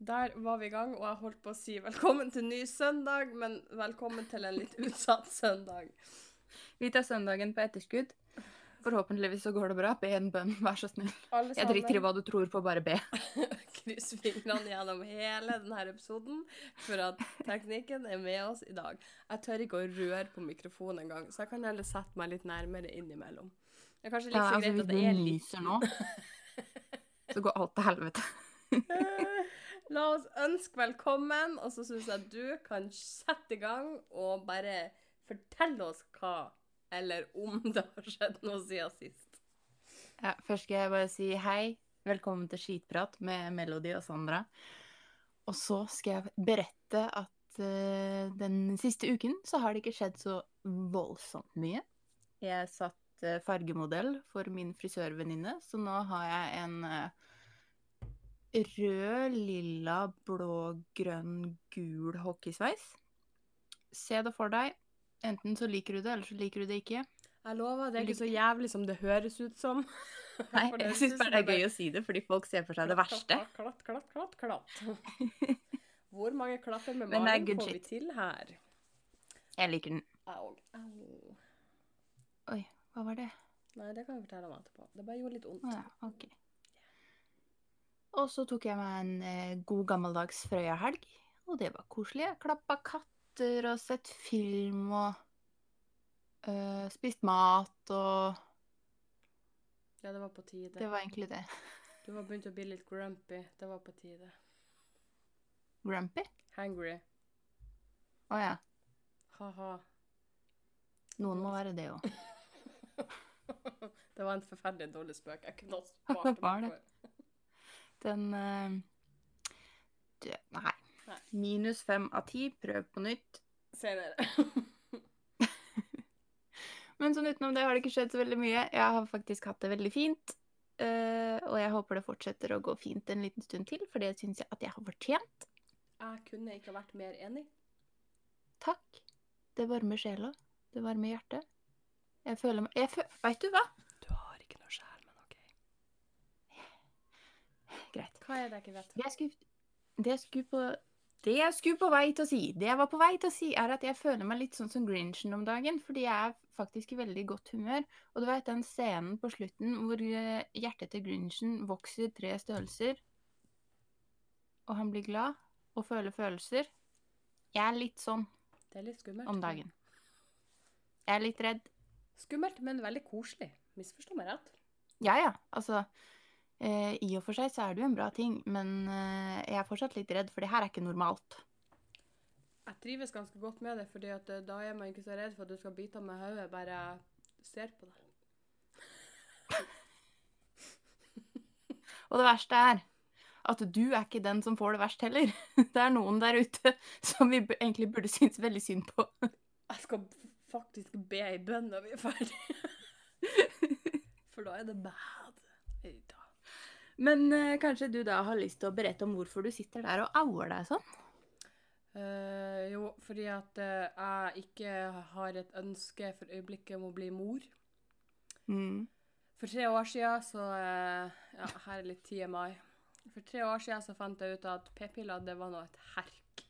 Der var vi i gang, og jeg holdt på å si velkommen til ny søndag, men velkommen til en litt utsatt søndag. Vi tar søndagen på etterskudd. Forhåpentligvis så går det bra. Be en bønn, vær så snill. Jeg driter i hva du tror på, bare be. kryss fingrene gjennom hele denne episoden for at teknikken er med oss i dag. Jeg tør ikke å røre på mikrofonen engang, så jeg kan heller sette meg litt nærmere innimellom. Det er kanskje litt så altså, greit hvis at det er litt nyser nå, så går alt til helvete. La oss ønske velkommen, og så syns jeg du kan sette i gang og bare fortelle oss hva, eller om det har skjedd noe siden sist. Ja, først skal jeg bare si hei. Velkommen til Skitprat med Melody og Sandra. Og så skal jeg berette at uh, den siste uken så har det ikke skjedd så voldsomt mye. Jeg satt uh, fargemodell for min frisørvenninne, så nå har jeg en eh, rød, lilla, blå, grønn, gul hockeysveis. Se det for deg. Enten så liker du det, eller så liker du det ikke. Jeg lover, det er ikke så jævlig som det høres ut som. Nei, jeg syns bare det er gøy å si det, fordi folk ser for seg det verste. Klatt, klatt, klatt, klatt. Hvor mange klapper med good får vi til her? Jeg liker den. Au, au. Oi, hva var det? Nei, det kan jeg fortelle om etterpå. Det bare gjorde litt vondt. ja, ok. Og så tok jeg meg en eh, god gammeldags Frøya-helg, og det var koselig. Jeg klappa katter og sett film og eh, spist mat og Ja, det var på tide. Det var egentlig det. Du var begynt å bli litt grumpy. Det var på tide. Grumpy? Hangry. Å ja. Ha-ha. Noen må være det òg. det var en forferdelig dårlig spøk. Jeg kunne ha spart meg for. Den eh, Nei. Minus fem av ti. Prøv på nytt. Senere. Men sånn utenom det har det ikke skjedd så veldig mye. Jeg har faktisk hatt det veldig fint. eh, og jeg håper det fortsetter å gå fint en liten stund til, for det syns jeg at jeg har fortjent. Jeg kunne ikke vært mer enig. Takk. Det varmer sjela. Det varmer hjertet. Jeg føler meg jeg fø Veit du hva? Du har ikke noe sjel, men OK. Greit. Hva er det jeg ikke vet? Det jeg skulle, det jeg skulle på det jeg skulle på vei til å si, det jeg var på vei til å si, er at jeg føler meg litt sånn som Grinchen om dagen, fordi jeg er faktisk i veldig godt humør. Og du vet den scenen på slutten hvor eh, hjertet til Grinchen vokser tre størrelser, og han blir glad og føler følelser. Jeg er litt sånn Det er litt skummelt. om dagen. Jeg er litt redd. Skummelt, men veldig koselig. Misforstå meg rett. Ja ja, altså eh, I og for seg så er det jo en bra ting, men eh, jeg er fortsatt litt redd, for det her er ikke normalt. Jeg trives ganske godt med det, fordi at eh, da er man ikke så redd for at du skal bite av med hodet, bare ser på det. Og det verste er at du er ikke den som får det verst heller. Det er noen der ute som vi egentlig burde synes veldig synd på. Jeg skal faktisk be ei bønn når vi er ferdig. For da er det bad. Men eh, kanskje du da har lyst til å berette om hvorfor du sitter der og auer deg sånn? Eh, jo, fordi at eh, jeg ikke har et ønske for øyeblikket om å bli mor. Mm. For tre år siden så eh, Ja, her er litt TMI. For tre år siden så fant jeg ut at p-piller, det var nå et herk.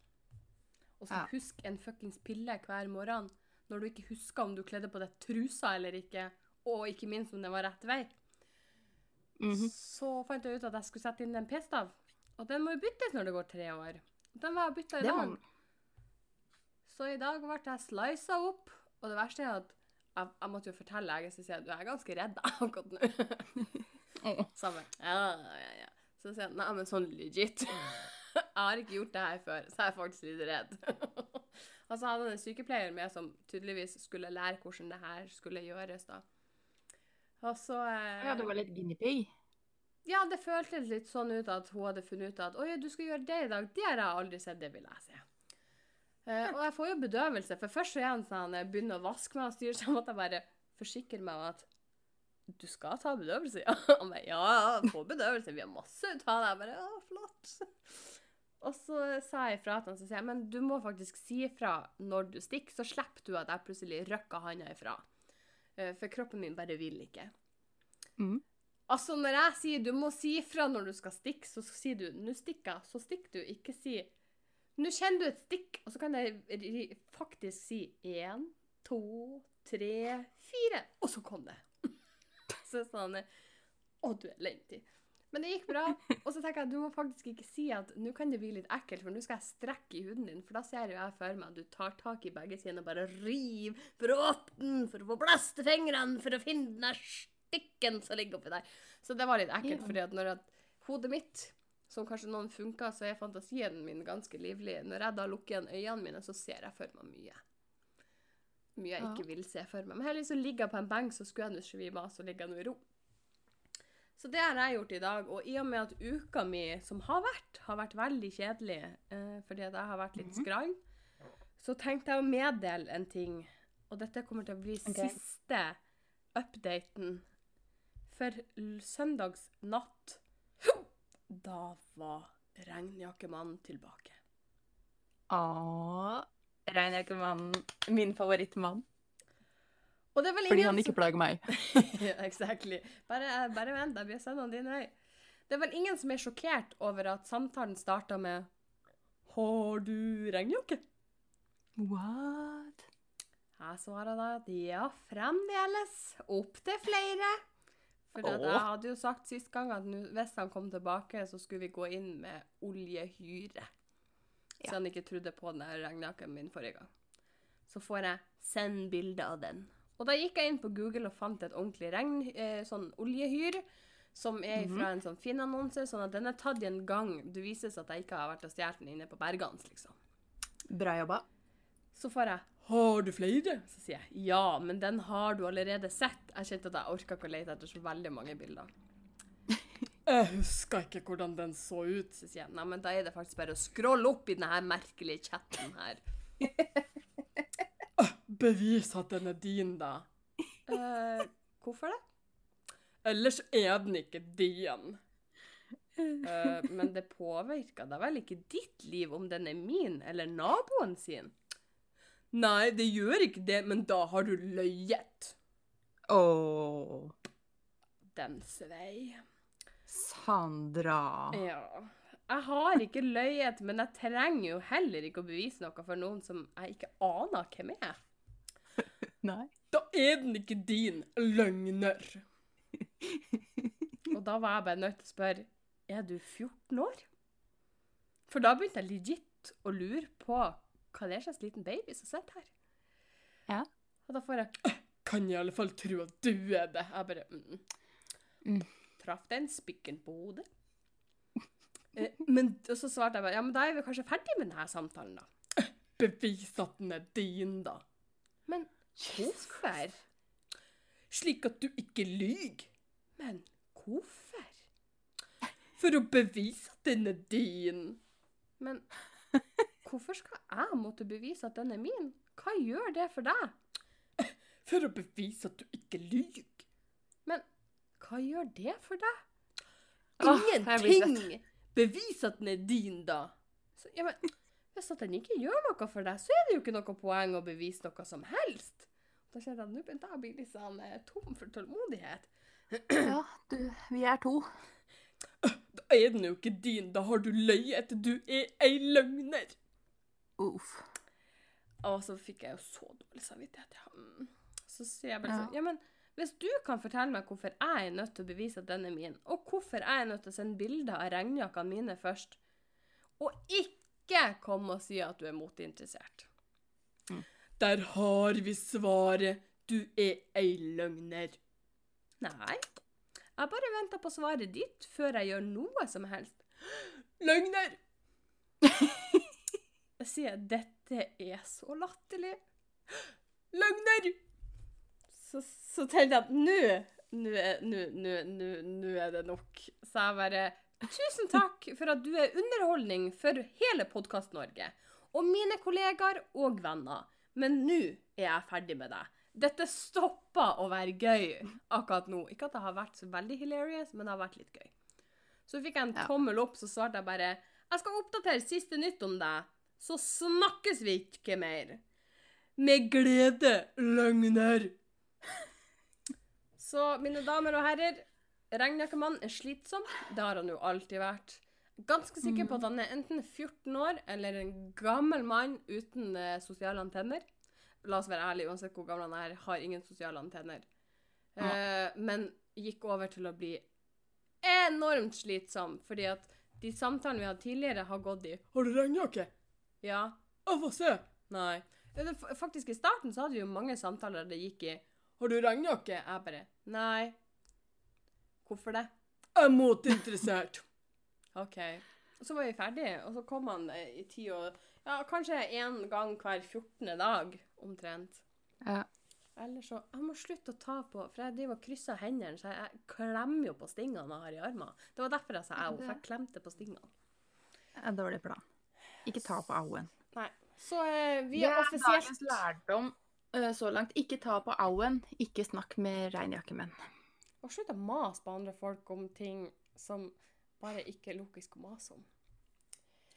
Og så Ja. husk en fuckings pille hver morgen når du ikke husker om du kledde på deg trusa eller ikke, og ikke minst om det var rett vei. Mhm. Så fant jeg ut at jeg skulle sette inn en p-stav. Og den må jo byttes når det går tre år. Den var bytta i dag. Så i dag ble jeg slisa opp, og det verste er at jeg, jeg måtte jo fortelle legen sin at du er ganske redd akkurat nå. Bare, ja, ja, ja. Så sier han, nei, men sånn legit. Jeg har ikke gjort det her før, så jeg er faktisk litt redd. Og så hadde han en sykepleier med som tydeligvis skulle lære hvordan det her skulle gjøres da. Og så... eh, Ja, du var litt guinea pig. ja, det føltes litt sånn ut at hun hadde funnet ut at «Oi, du skal gjøre det i dag. Det har jeg aldri sett, det vil jeg se. Eh, og jeg får jo bedøvelse, for først så igjen han sånn, jeg begynner å vaske meg og styre, så måtte jeg bare forsikre meg om at du skal ta bedøvelse, ja. Han bare, ja, jeg få bedøvelse, vi har masse ut av det. Jeg bare, ja, flott. Og så sa jeg ifra til han, så sier jeg, men du må faktisk si ifra når du stikker, så slipper du at jeg plutselig røkker handa ifra. Eh, For kroppen min bare vil ikke. Mm. Altså, når jeg sier du må si fra når du skal stikke, så sier du 'nå stikker jeg', så stikker du. Ikke si 'nå kjenner du et stikk', og så kan jeg faktisk si én, to, tre, fire, og så kom det. Så sånn Å, du er elendig. Men det gikk bra. Og så tenker jeg du må faktisk ikke si at nå kan det bli litt ekkelt, for nå skal jeg strekke i huden din. For da ser jo jeg for meg at du tar tak i begge sidene og bare river for å åpne den, for å få plass til fingrene, for å finne den der stikken som ligger oppi der. Så det var litt ekkelt, Ja. fordi at når at hodet mitt som kanskje noen funker, så er fantasien min ganske livlig. Når jeg da lukker igjen øynene mine, så ser jeg for meg mye. Mye jeg Ja. ikke vil se for meg. Men heller så ligger jeg på en benk, så skulle jeg nå svime av, så og ligge nå i ro. Så det har jeg gjort i dag. Og i og med at uka mi, som har vært, har vært veldig kjedelig, eh, fordi at jeg har vært litt skrann, så tenkte jeg å meddele en ting. Og dette kommer til å bli okay. siste updaten. For søndags natt, da var regnjakkemannen tilbake. Å Regnjakkemannen. Min favorittmann. Vel Fordi han ikke plager meg. ja, exactly. Bare, bare vent, jeg blir sendt dine vei. Det er vel ingen som er sjokkert over at samtalen starta med Har du regnjakke? What? Jeg svarer da at ja, fremdeles. Opp til flere. For oh. Jeg hadde jo sagt sist gang at hvis han kom tilbake, så skulle vi gå inn med oljehyre. Så han ikke trodde på den regnjakken min forrige gang. Så får jeg send bilde av den. Og da gikk jeg inn på Google og fant et ordentlig regn, eh, sånn oljehyr, som er Mhm. fra en sånn Finn-annonse, sånn at den er tatt i en gang. Det vises at jeg ikke har vært og stjålet den inne på Bergans, liksom. Bra jobba. Så får jeg 'Har du flere?' Så sier jeg 'Ja, men den har du allerede sett'. Jeg kjente at jeg orka ikke å lete etter så veldig mange bilder. Jeg husker ikke hvordan den så ut, så sier jeg. Nei, men da er det faktisk bare å scrolle opp i denne merkelige chatten her. Bevis at den er din, da. Eh, hvorfor det? Ellers er den ikke din. Eh, men det påvirker da vel ikke ditt liv om den er min eller naboen sin? Nei, det gjør ikke det, men da har du løyet. Åh, Den svei. Sandra. Ja. Jeg har ikke løyet, men jeg trenger jo heller ikke å bevise noe for noen som jeg ikke aner hvem er. Nei. Da er den ikke din, løgner. Og da var jeg bare nødt til å spørre er du 14 år? For da begynte jeg legit å lure på hva det er slags liten baby som sitter her. Ja. Og da får jeg Kan i alle fall tro at du er det. Jeg bare mm. Mm. Traff den spikken på hodet. Eh, men så svarte jeg bare ja, men da er vi kanskje ferdig med denne samtalen, da. Bevis at den er din, da. Men hvorfor? Slik at du ikke lyver. Men hvorfor? For å bevise at den er din. Men hvorfor skal jeg måtte bevise at den er min? Hva gjør det for deg? For å bevise at du ikke lyver. Men hva gjør det for deg? Jeg. Ingenting! Bevis at den er din, da. Så, ja, men, hvis at den ikke gjør noe for deg, så er det jo ikke noe poeng å bevise noe som helst. Da kjente jeg at nå begynte jeg å bli litt sånn eh, tom for tålmodighet. Ja, du, vi er to. Da er den jo ikke din, da har du løyet. Du er ei løgner. Uff. Og så fikk jeg jo så dårlig samvittighet. Ja. Mm. Så sier jeg bare sånn Ja, men hvis du kan fortelle meg hvorfor jeg er nødt til å bevise at den er min, og hvorfor jeg er nødt til å sende bilder av regnjakkene mine først, og ikke komme og si at du er moteinteressert Mm. Der har vi svaret. Du er ei løgner. Nei. Jeg bare venter på svaret ditt før jeg gjør noe som helst. Løgner! Jeg sier dette er så latterlig. Løgner! Så, så tenkte jeg at nå er- det nok. Så jeg bare Tusen takk for at du er underholdning for hele Podkast-Norge. Og mine kollegaer og venner. Men nå er jeg ferdig med deg. Dette stopper å være gøy akkurat nå. Ikke at det har vært så veldig hilarious, men det har vært litt gøy. Så fikk jeg en tommel opp, så svarte jeg bare Jeg skal oppdatere siste nytt om deg, så snakkes vi ikke mer. Med glede, løgner. Så mine damer og herrer, regnjakkemann er slitsom. Det har han jo alltid vært. Ganske sikker på at han er enten 14 år eller en gammel mann uten eh, sosiale antenner. La oss være ærlige, uansett hvor gammel han er, har ingen sosiale antenner. Eh, men gikk over til å bli enormt slitsom, fordi at de samtalene vi hadde tidligere, har gått i Har du regnjakke? Ja. Å, få se. Nei. Faktisk, i starten så hadde vi jo mange samtaler der det gikk i Har du ragnjakke?' Jeg bare Nei. Hvorfor det? Jeg er moteinteressert. OK. Og så var vi ferdige, og så kom han eh, i ti og Ja, kanskje én gang hver 14. dag, omtrent. Ja. Eller så Jeg må slutte å ta på For jeg driver og krysser hendene, så jeg, klemmer jo på stingene jeg har i armene. Det var derfor jeg sa au, for jeg klemte på stingene. En dårlig plan. Ikke ta på auen. Nei. Så eh, vi Det er er dagens lærdom så langt. Ikke ta på auen, ikke snakk med regnjakkemenn. Og slutt å mase på andre folk om ting som bare ikke er logisk å mase om.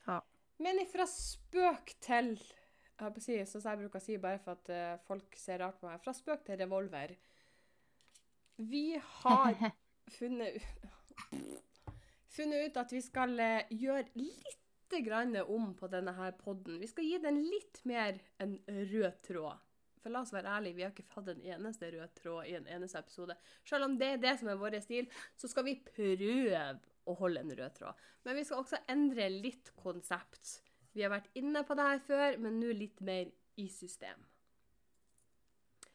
Ja. Men ifra spøk til jeg på å si, Sånn som jeg bruker å si bare for at eh, folk ser rart på meg. Fra spøk til revolver. Vi har funnet funnet ut at vi skal eh, gjøre litt grann om på denne her podden. Vi skal gi den litt mer en rød tråd. For la oss være ærlige, vi har ikke hatt en eneste rød tråd i en eneste episode. Selv om det er det som er vår stil, så skal vi prøve å holde en rød tråd. Men vi skal også endre litt konsept. Vi har vært inne på det her før, men nå litt mer i system.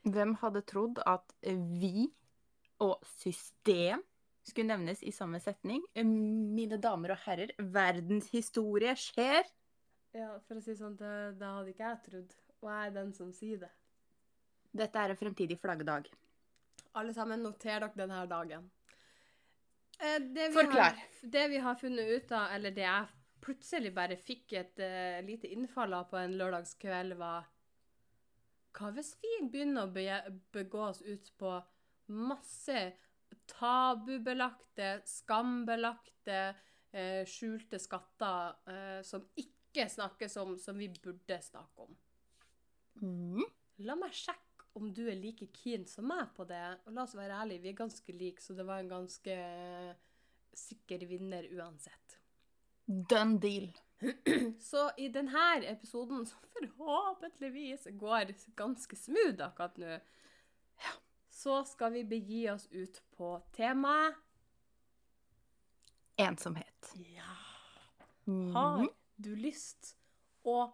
Hvem hadde trodd at vi og system skulle nevnes i samme setning? Mine damer og herrer, verdenshistorie skjer. Ja, for å si sånn, det, det hadde ikke jeg trodd. Og jeg er den som sier det. Dette er en fremtidig flaggdag. Alle sammen, noter dere denne dagen. Eh, det vi Forklar. Har, det vi har funnet ut av, eller det jeg plutselig bare fikk et uh, lite innfall av på en lørdagskveld, var Hva hvis vi begynner å be begå oss ut på masse tabubelagte, skambelagte, uh, skjulte skatter uh, som ikke snakkes om, som vi burde snakke om? Mm. La meg sjekke om du er like keen som meg på det. Og la oss være ærlige, vi er ganske like, så det var en ganske eh, sikker vinner uansett. Done deal. Så i denne episoden, som forhåpentligvis går ganske smooth akkurat nå, så skal vi begi oss ut på temaet Ensomhet. Ja. Mhm. Har du lyst å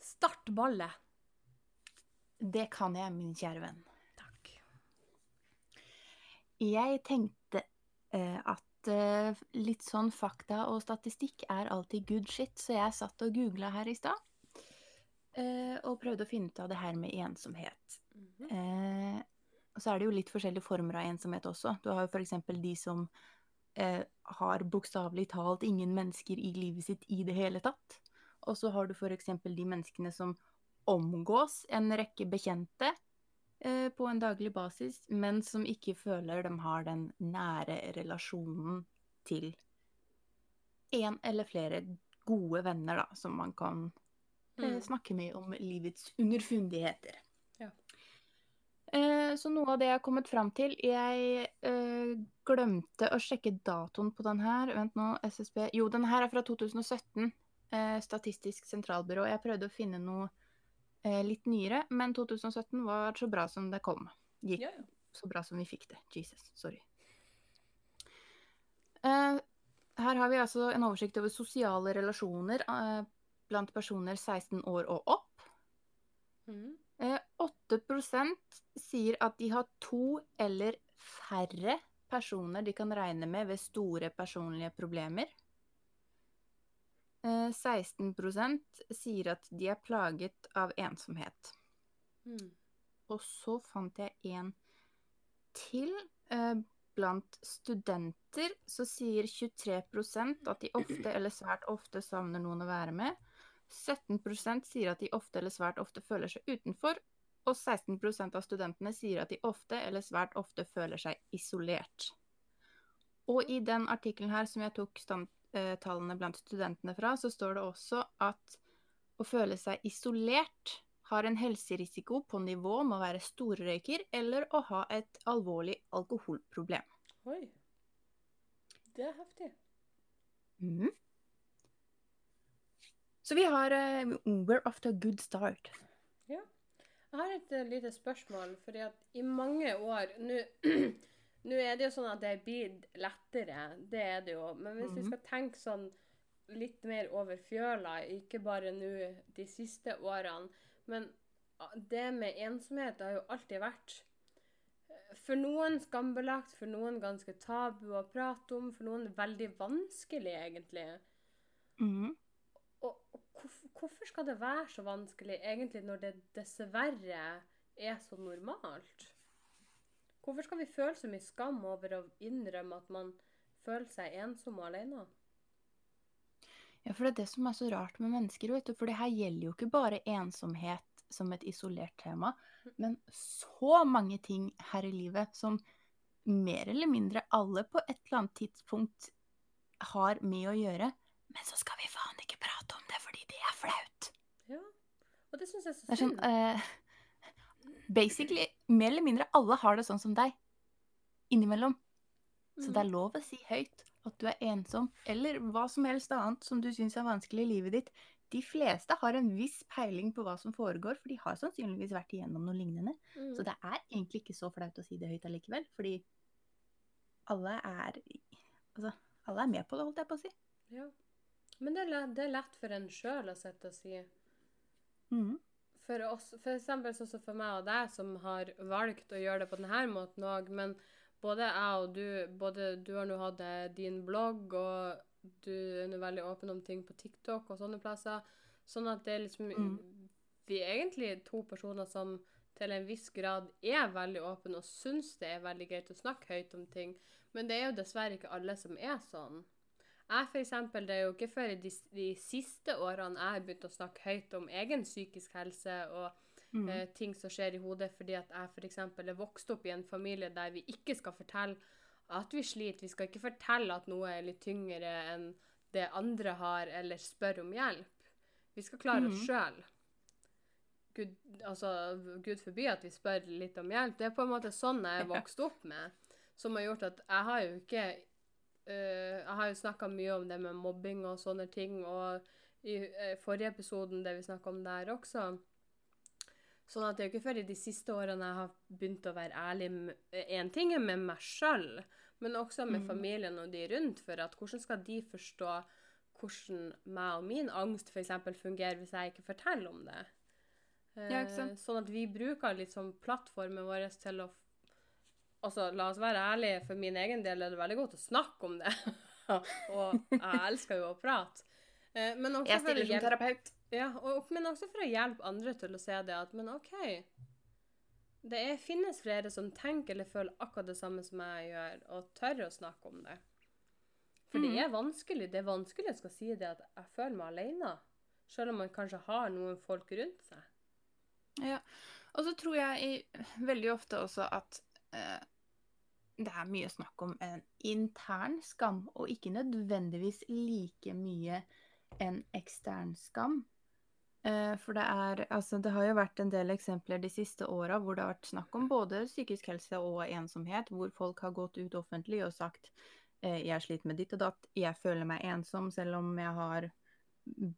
starte ballet? Det kan jeg, min kjære venn. Takk. Jeg tenkte eh, at eh, litt sånn fakta og statistikk er alltid good shit, så jeg satt og googla her i stad. Eh, og prøvde å finne ut av det her med ensomhet. Eh, og så er det jo litt forskjellige former av ensomhet også. Du har jo f.eks. de som har bokstavelig talt ingen mennesker i livet sitt i det hele tatt. Og så har du f.eks. de menneskene som omgås en rekke bekjente eh, på en daglig basis, men som ikke føler de har den nære relasjonen til en eller flere gode venner, da, som man kan eh, Mm. snakke med om livets underfundigheter. Ja. Eh, så noe av det jeg har kommet fram til Jeg eh, glemte å sjekke datoen på den her. Vent nå, SSB Jo, den her er fra 2017. Eh, Statistisk sentralbyrå. Jeg prøvde å finne noe litt nyere, men 2017 var så bra som det kom. Gikk Ja, ja. så bra som vi fikk det. Jesus, sorry. Eh, her har vi altså en oversikt over sosiale relasjoner eh, blant personer 16 år og opp. Mm. Eh, 8% sier at de har to eller færre personer de kan regne med ved store personlige problemer. Eh, 16% sier at de er plaget av ensomhet. Mm. Og så fant jeg en til. Eh, blant studenter så sier 23% at de ofte eller svært ofte savner noen å være med. 17% sier at de ofte eller svært ofte føler seg utenfor. Og 16% av studentene sier at de ofte eller svært ofte føler seg isolert. Og i den artikkelen her som jeg tok stand, eh, tallene blant studentene fra, så står det også at å føle seg isolert har en helserisiko på nivå med å være storrøyker eller å ha et alvorlig alkoholproblem. Oi. Det er heftig. Mm. Så vi har uh, We're off to a good start. Ja. Jeg har et uh, lite spørsmål, fordi at i mange år Nå nå er det jo sånn at det blir lettere, det er det jo. Men hvis vi Mhm. skal tenke sånn litt mer over fjøla, ikke bare nå de siste årene, men ah, det med ensomhet har jo alltid vært eh, for noen skambelagt, for noen ganske tabu å prate om, for noen veldig vanskelig, egentlig. Mm. Og, og hvorfor, hvorfor skal det være så vanskelig, egentlig, når det dessverre er så normalt? Hvorfor skal vi føle så mye skam over å innrømme at man føler seg ensom og alene? Ja, for det er det som er så rart med mennesker, vet du. For det her gjelder jo ikke bare ensomhet som et isolert tema, men så mange ting her i livet som mer eller mindre alle på et eller annet tidspunkt har med å gjøre. Men så skal vi faen ikke prate om det fordi det er flaut. Ja. Og det syns jeg er så Det er sånn synd. eh, Basically, mer eller mindre alle har det sånn som deg. Innimellom. Så det er Mm. lov å si høyt at du er ensom, eller hva som helst annet som du syns er vanskelig i livet ditt. De fleste har en viss peiling på hva som foregår, for de har sannsynligvis vært igjennom noe lignende. Mm. Så det er egentlig ikke så flaut å si det høyt allikevel, fordi alle er Altså, alle er med på det, holdt jeg på å si. Ja. Men det er, det er lett for en sjøl å sitte og si. Mhm. For oss, for eksempel sånn som for meg og deg, som har valgt å gjøre det på denne måten òg, men både jeg og du både Du har nå hatt eh, din blogg, og du er nå veldig åpen om ting på TikTok og sånne plasser. Sånn at det er liksom Mm. Vi er egentlig to personer som til en viss grad er veldig åpne og syns det er veldig greit å snakke høyt om ting. Men det er jo dessverre ikke alle som er sånn. Jeg for eksempel, Det er jo ikke før i de, de siste årene jeg har begynt å snakke høyt om egen psykisk helse og mm. eh, ting som skjer i hodet, fordi at jeg f.eks. er vokst opp i en familie der vi ikke skal fortelle at vi sliter. Vi skal ikke fortelle at noe er litt tyngre enn det andre har, eller spørre om hjelp. Vi skal klare oss Mhm. sjøl. Gud, altså, Gud forby at vi spør litt om hjelp. Det er på en måte sånn jeg er vokst opp med, som har gjort at jeg har jo ikke eh, Jeg har jo snakka mye om det med mobbing og sånne ting, og i uh, forrige episoden det vi snakka om der også. Sånn at det er jo ikke før i de siste årene jeg har begynt å være ærlig Én ting er med meg sjøl, men også med mm. familien og de rundt. For at hvordan skal de forstå hvordan meg og min angst f.eks. fungerer hvis jeg ikke forteller om det? Ja, sant? Eh, Sånn at vi bruker liksom plattformen vår til å Altså, la oss være ærlige, for min egen del er det veldig godt å snakke om det. og jeg elsker jo å prate. Eh, Men også Jeg stiller som terapeut. ja, og, men også for å hjelpe andre til å se det at Men OK. Det er, finnes flere som tenker eller føler akkurat det samme som jeg gjør, og tør å snakke om det. For det Mhm. er vanskelig. Det er vanskelig å skal si det at jeg føler meg alene. Selv om man kanskje har noen folk rundt seg. Ja. Og så tror jeg i, veldig ofte også at eh, det er mye snakk om en intern skam, og ikke nødvendigvis like mye en ekstern skam. Eh, for det er Altså, det har jo vært en del eksempler de siste åra hvor det har vært snakk om både psykisk helse og ensomhet, hvor folk har gått ut offentlig og sagt eh, jeg sliter med ditt og datt, jeg føler meg ensom selv om jeg har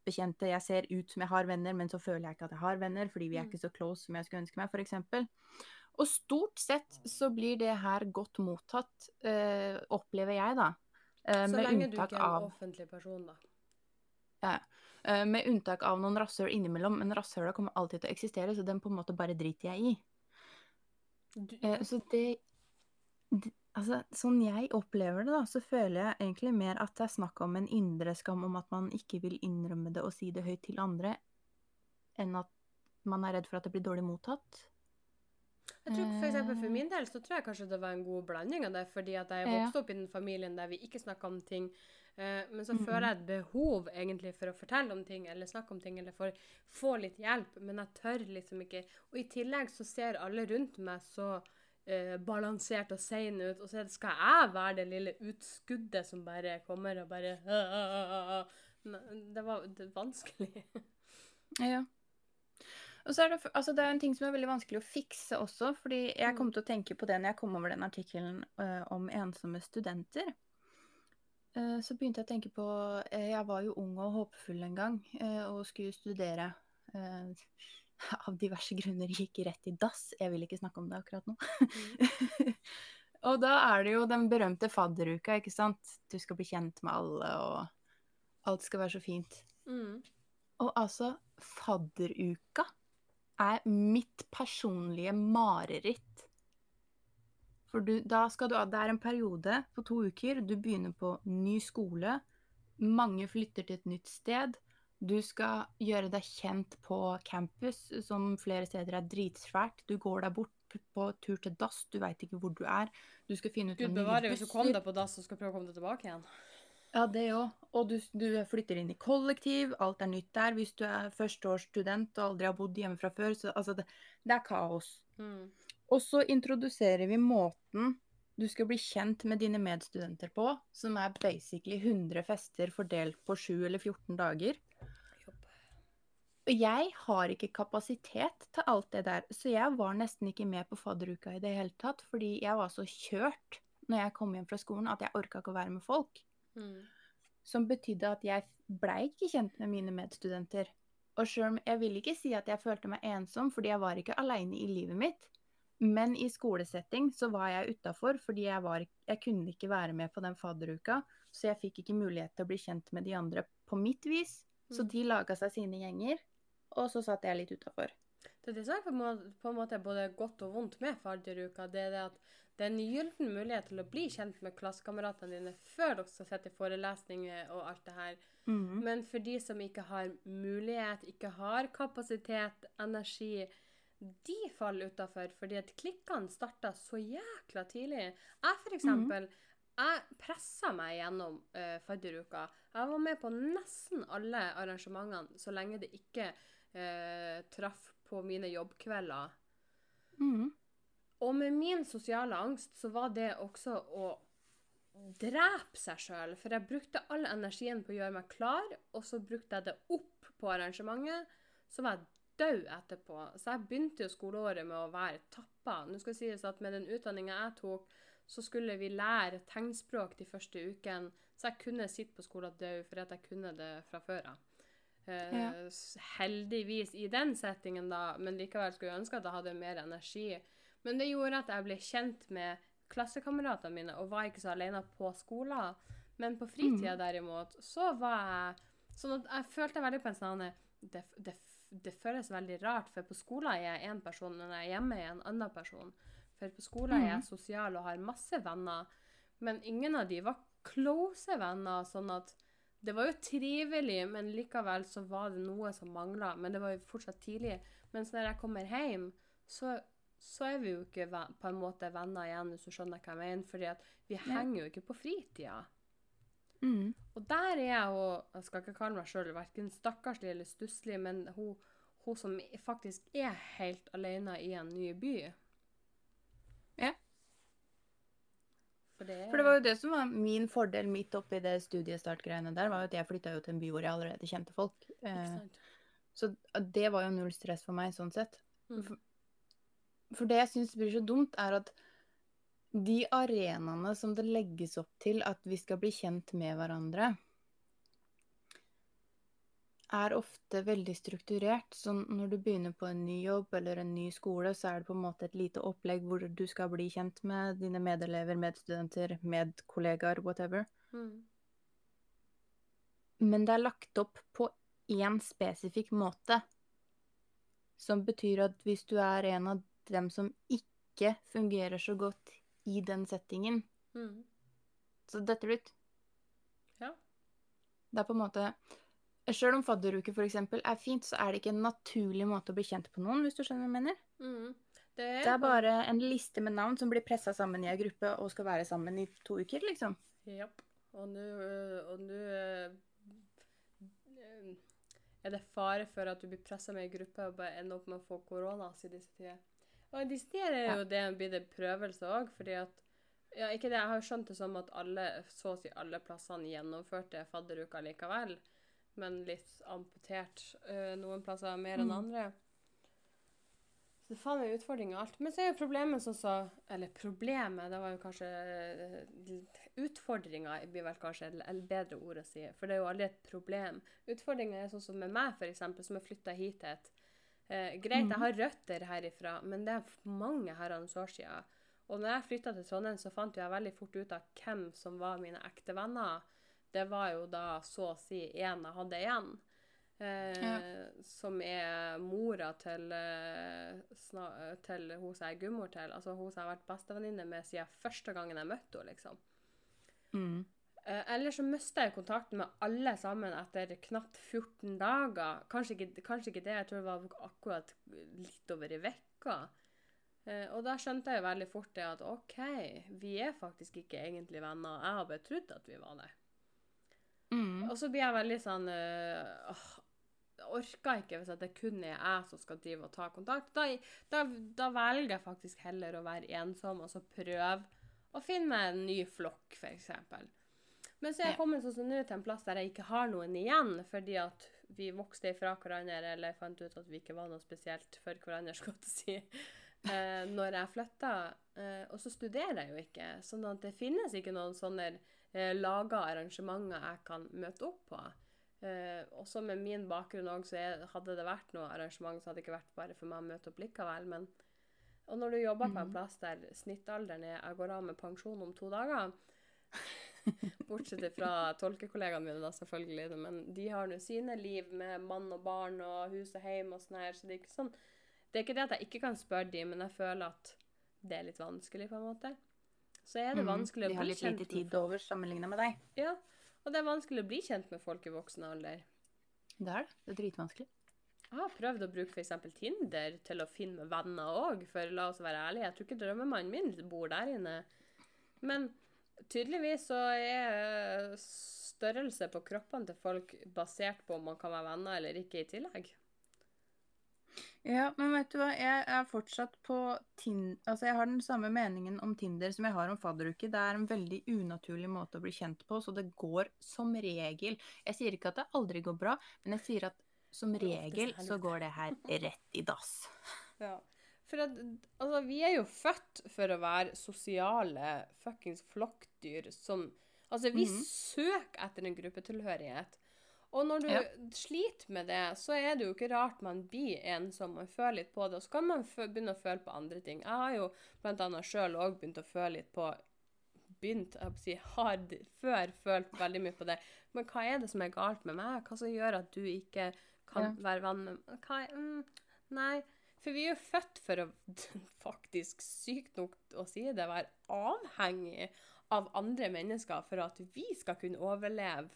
bekjente, jeg ser ut som jeg har venner, men så føler jeg ikke at jeg har venner, fordi vi er Mm. ikke så close som jeg skulle ønske meg, f.eks. Og stort sett så blir det her godt mottatt, eh, opplever jeg, da. Eh, Så med lenge du ikke er en av offentlig person, da. Eh, med unntak av noen rasshøl innimellom, men rasshøla kommer alltid til å eksistere, så den på en måte bare driter jeg i. Du, Eh, så det, det Altså, sånn jeg opplever det, da, så føler jeg egentlig mer at det er snakk om en indre skam om at man ikke vil innrømme det og si det høyt til andre, enn at man er redd for at det blir dårlig mottatt. Jeg tror for for Eh. min del så tror jeg kanskje det var en god blanding av det, fordi at jeg vokste vokst opp i den familien der vi ikke snakker om ting. Eh, men så føler jeg et behov egentlig for å fortelle om ting, eller snakke om ting, eller for få litt hjelp, men jeg tør liksom ikke. Og i tillegg så ser alle rundt meg så uh, balansert og sein ut, og så skal jeg være det lille utskuddet som bare kommer og bare uh, Det var det vanskelig. Ja. Og så er det, altså det er en ting som er veldig vanskelig å fikse også, fordi jeg kom til å tenke på det når jeg kom over den artikkelen uh, om ensomme studenter. Uh, så begynte jeg å tenke på uh, Jeg var jo ung og håpefull en gang og skulle studere. Av diverse grunner gikk rett i dass. Jeg vil ikke snakke om det akkurat nå. og da er det jo den berømte fadderuka, ikke sant. Du skal bli kjent med alle, og alt skal være så fint. Mm. Og altså, fadderuka er mitt personlige mareritt. For du, da skal du, det er en periode på to uker. Du begynner på ny skole. Mange flytter til et nytt sted. Du skal gjøre deg kjent på campus, som flere steder er dritsvært. Du går deg bort på tur til dass, du veit ikke hvor du er. Du skal finne ut Gud bevare hvis du kom deg på dass og skal prøve å komme deg tilbake igjen. Ja, det òg. Og du, du flytter inn i kollektiv, alt er nytt der. Hvis du er førsteårsstudent og aldri har bodd hjemme fra før, så altså det, det er kaos. Mm. Og så introduserer vi måten du skal bli kjent med dine medstudenter på, som er basically 100 fester fordelt på 7 eller 14 dager. Og jeg har ikke kapasitet til alt det der, så jeg var nesten ikke med på fadderuka i det hele tatt, fordi jeg var så kjørt når jeg kom hjem fra skolen at jeg orka ikke å være med folk. Mm. Som betydde at jeg blei ikke kjent med mine medstudenter. Og sjøl om jeg vil ikke si at jeg følte meg ensom, fordi jeg var ikke aleine i livet mitt, men i skolesetting så var jeg utafor fordi jeg, var, jeg kunne ikke være med på den fadderuka, så jeg fikk ikke mulighet til å bli kjent med de andre på mitt vis. Så Mm. de laga seg sine gjenger, og så satt jeg litt utafor. Det er det som er på en måte, både godt og vondt med fadderuka. Det er det at det er en gyllen mulighet til å bli kjent med klassekameratene dine før dere skal sette forelesninger og alt det her. Mm. Men for de som ikke har mulighet, ikke har kapasitet, energi, de faller utafor fordi at klikkene starter så jækla tidlig. Jeg for eksempel, jeg pressa meg gjennom uh, fadderuka. Jeg var med på nesten alle arrangementene så lenge det ikke uh, traff på mine jobbkvelder. Mm. Og med min sosiale angst så var det også å drepe seg sjøl. For jeg brukte all energien på å gjøre meg klar, og så brukte jeg det opp på arrangementet. Så var jeg død etterpå. Så jeg begynte jo skoleåret med å være tappa. Nå skal det sies at med den utdanninga jeg tok, så skulle vi lære tegnspråk de første ukene. Så jeg kunne sitte på skolen død fordi at jeg kunne det fra før av. Eh, Ja. Heldigvis i den settingen, da, men likevel skulle jeg ønske at jeg hadde mer energi. Men det gjorde at jeg ble kjent med klassekameratene mine og var ikke så alene på skolen. Men på fritida derimot, så var jeg Sånn at jeg følte veldig på en sånn det, det, det føles veldig rart, for på skolen er jeg én person, men når jeg er hjemme er jeg en annen person. For på skolen er jeg sosial og har masse venner, men ingen av de var close venner, sånn at det var jo trivelig, men likevel så var det noe som mangla. Men det var jo fortsatt tidlig. Mens når jeg kommer hjem, så, så er vi jo ikke på en måte venner igjen, hvis du skjønner hva jeg mener. fordi at vi henger jo ikke på fritida. Mm. Og der er jeg jo Jeg skal ikke kalle meg sjøl verken stakkarslig eller stusslig, men hun, hun som faktisk er helt alene i en ny by. Ja. For det, For det var jo det som var min fordel midt oppi det studiestartgreiene der, var jo at jeg flytta jo til en by hvor jeg allerede kjente folk. Eh, så det var jo null stress for meg sånn sett. Mm. For det jeg syns blir så dumt, er at de arenaene som det legges opp til at vi skal bli kjent med hverandre, er ofte veldig strukturert. Så når du begynner på en ny jobb eller en ny skole, så er det på en måte et lite opplegg hvor du skal bli kjent med dine medelever, medstudenter, medkollegaer, whatever. Mm. Men det er lagt opp på én spesifikk måte. Som betyr at hvis du er en av dem som ikke fungerer så godt i den settingen, Mm. så detter du ut. Ja. Det er på en måte Sjøl om fadderuke eksempel er fint, så er det ikke en naturlig måte å bli kjent på noen, hvis du skjønner hva jeg mener. Mm. Det er, Det er bare en liste med navn som blir pressa sammen i ei gruppe og skal være sammen i to uker, liksom. Ja, Og nå og nå, eh, eh, er det fare for at du blir pressa med i gruppe og bare ender opp med å få korona i disse tider. Og i disse tider er Ja. jo det blir en prøvelse òg, fordi at ja, ikke det, Jeg har jo skjønt det som at alle, så å si alle plassene gjennomførte fadderuka likevel, men litt amputert. uh, noen plasser mer enn Mm. andre. Så det faen meg utfordringer og alt. Men så er jo problemet sånn så Eller problemet, det var jo kanskje Utfordringa blir vel kanskje et bedre ord å si, for det er jo aldri et problem. Utfordringa er sånn som med meg, eksempel, som har flytta hit til et eh, Greit, jeg har røtter herifra, men det er mange herrens år siden. Og når jeg flytta til Trondheim, så fant jeg veldig fort ut av hvem som var mine ekte venner. Det var jo da så å si én jeg hadde igjen. Eh, Som er mora til, eh, sna, til hun som jeg er gudmor til. Altså hun som jeg har vært bestevenninne med siden første gangen jeg møtte henne. liksom. Mm. Eh, Eller så mista jeg kontakten med alle sammen etter knapt 14 dager. Kanskje ikke, kanskje ikke det, jeg tror det var akkurat litt over i vekka. Eh, og da skjønte jeg jo veldig fort det at OK, vi er faktisk ikke egentlig venner. Jeg har bare trodd at vi var det. Og så blir jeg veldig sånn øh, orker ikke hvis det kun er jeg som skal drive og ta kontakt. Da, da, da velger jeg faktisk heller å være ensom og så prøve å finne meg en ny flokk, f.eks. Men så er jeg kommet sånn som nå til en plass der jeg ikke har noen igjen, fordi at vi vokste ifra hverandre, eller fant ut at vi ikke var noe spesielt for hverandre, skal jeg si, eh, når jeg flytta. Eh, og så studerer jeg jo ikke, sånn at det finnes ikke noen sånne eh, laga arrangementer jeg kan møte opp på. Eh, også med min bakgrunn òg, så jeg, hadde det vært noe arrangement, så hadde det ikke vært bare for meg å møte opp likevel. Men, og når du jobber på en Mhm. plass der snittalderen er jeg går av med pensjon om to dager Bortsett fra tolkekollegaene mine, da, selvfølgelig. Men de har nå sine liv med mann og barn og hus og hjem og sånn her, så det er ikke sånn Det er ikke det at jeg ikke kan spørre dem, men jeg føler at det er litt vanskelig, på en måte. Så er det Mm. vanskelig De å har bli litt kjent lite med tid over sammenligna med deg. Ja, og det er vanskelig å bli kjent med folk i voksen alder. Det er det. Det er dritvanskelig. Jeg har prøvd å bruke f.eks. Tinder til å finne venner òg, for la oss være ærlige, jeg tror ikke drømmemannen min bor der inne. Men tydeligvis så er størrelse på kroppene til folk basert på om man kan være venner eller ikke i tillegg. Ja, men vet du hva, jeg er fortsatt på Tin... Altså, jeg har den samme meningen om Tinder som jeg har om fadderuke. Det er en veldig unaturlig måte å bli kjent på, så det går som regel Jeg sier ikke at det aldri går bra, men jeg sier at som regel så går det her rett i dass. Ja. For at, altså, vi er jo født for å være sosiale fuckings flokkdyr som Altså, vi Mhm. søker etter en gruppetilhørighet. Og når du Ja. sliter med det, så er det jo ikke rart man blir ensom og føler litt på det. Og så kan man begynne å føle på andre ting. Jeg har jo annet sjøl òg begynt å føle litt på Begynt, jeg si, har før følt veldig mye på det. Men hva er det som er galt med meg? Hva som gjør at du ikke kan Ja. være venn med hva er, mm, Nei. For vi er jo født for å faktisk, sykt nok å si det, være avhengig av andre mennesker for at vi skal kunne overleve.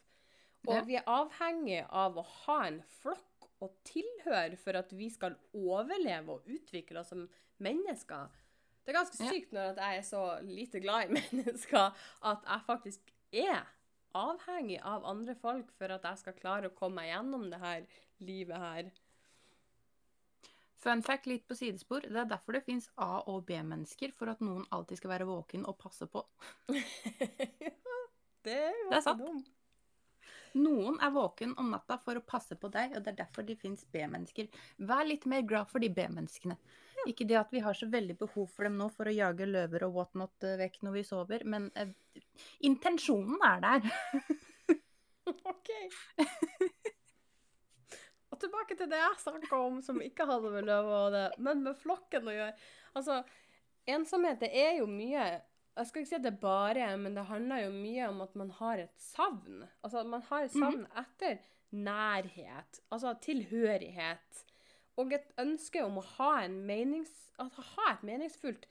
Og vi er avhengig av å ha en flokk å tilhøre for at vi skal overleve og utvikle oss som mennesker. Det er ganske sykt når jeg er så lite glad i mennesker at jeg faktisk er avhengig av andre folk for at jeg skal klare å komme meg gjennom det her livet her. Fun fact litt på sidespor. Det er derfor det fins A- og B-mennesker, for at noen alltid skal være våken og passe på. det er jo Det er sant. dumt. Noen er våken om natta for å passe på deg, og det er derfor de fins B-mennesker. Vær litt mer glad for de B-menneskene. Ikke det at vi har så veldig behov for dem nå for å jage løver og whatnot eh, vekk når vi sover, men eh, intensjonen er der. OK. Og tilbake til det jeg snakka om, som ikke hadde med løver og det, men med flokken å gjøre. Altså, ensomhet, det er jo mye Jeg skal ikke si at det er bare men det handler jo mye om at man har et savn. Altså, at man har et savn etter nærhet, altså tilhørighet. Og et ønske om å ha, en menings, ha et meningsfullt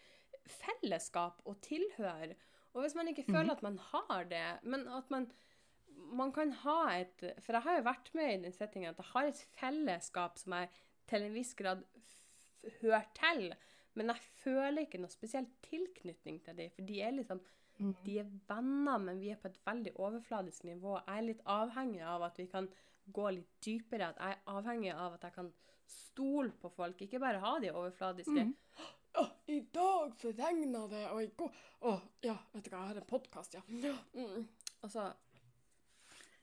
fellesskap og tilhør. Og hvis man ikke føler at man har det, men at man man kan ha et For jeg har jo vært med i den settingen at jeg har et fellesskap som jeg til en viss grad hører til, men jeg føler ikke noe spesiell tilknytning til dem. For de er liksom De er venner, men vi er på et veldig overfladisk nivå. Jeg er litt avhengig av at vi kan gå litt dypere. At jeg er avhengig av at jeg kan stole på folk, ikke bare ha de overfladiske. Å, I dag så regna det, og i går Å, ja, vet du hva, jeg har en podkast, ja. Mm. Altså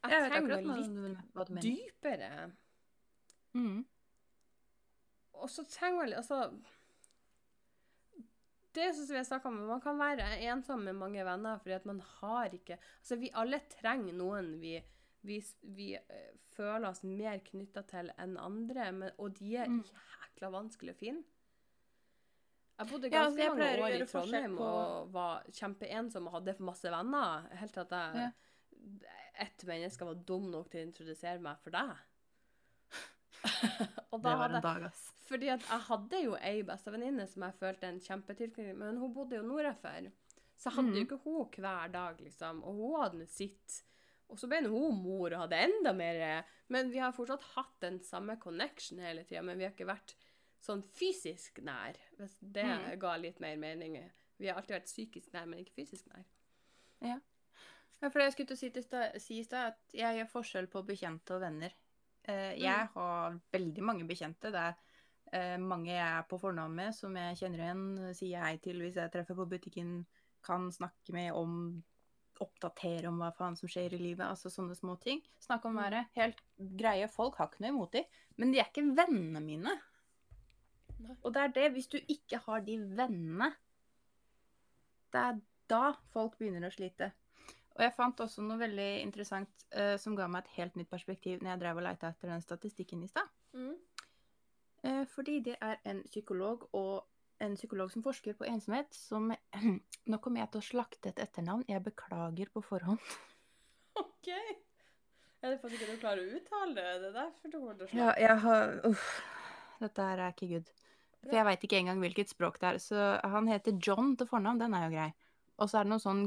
Jeg, Jeg vet trenger litt dypere. Mm. Og så trenger jeg litt Altså det syns vi har snakka om. Man kan være ensom med mange venner fordi at man har ikke Altså, vi alle trenger noen vi, vi, vi eh, føler oss mer knytta til enn andre, men, og de er Mm. jækla vanskelig å finne. Jeg bodde Ja, altså, ganske jeg mange år i Trondheim på- og var kjempeensom og hadde masse venner. Helt til at jeg Ja. ett menneske var dum nok til å introdusere meg for deg. og Det var var hadde en dag, ass. Fordi at jeg hadde jo ei bestevenninne som jeg følte en kjempetilknytning Men hun bodde jo nordafor. Så jeg hadde jo Mhm. ikke hun hver dag, liksom. Og hun hadde nå sitt. Og så ble nå hun mor og hadde enda mer Men vi har fortsatt hatt den samme connection hele tida. Men vi har ikke vært sånn fysisk nær, hvis det mm. ga litt mer mening. Vi har alltid vært psykisk nær, men ikke fysisk nær. Ja, for det jeg skulle til å si, i stad, at jeg gjør forskjell på bekjente og venner. Eh, jeg har veldig mange bekjente. Det er eh, mange jeg er på fornavn med, som jeg kjenner igjen, sier hei til hvis jeg treffer på butikken, kan snakke med om Oppdatere om hva faen som skjer i livet. Altså sånne små ting. Snakke om Mm. været. Helt greie folk. Har ikke noe imot dem. Men de er ikke vennene mine. Nei. Og det er det, hvis du ikke har de vennene, det er da folk begynner å slite. Og jeg fant også noe veldig interessant uh, som ga meg et helt nytt perspektiv når jeg drev og leita etter den statistikken i stad. Mm. Eh, fordi det er en psykolog og en psykolog som forsker på ensomhet, som Nå kommer jeg til å slakte et etternavn. Jeg beklager på forhånd. OK. Er det fordi ikke du klarer å uttale det? Det er derfor du kommer til å? Ja, jeg har Uff. Dette her er ikke good. For jeg veit ikke engang hvilket språk det er. Så han heter John til fornavn, den er jo grei. Og så er det noe sånn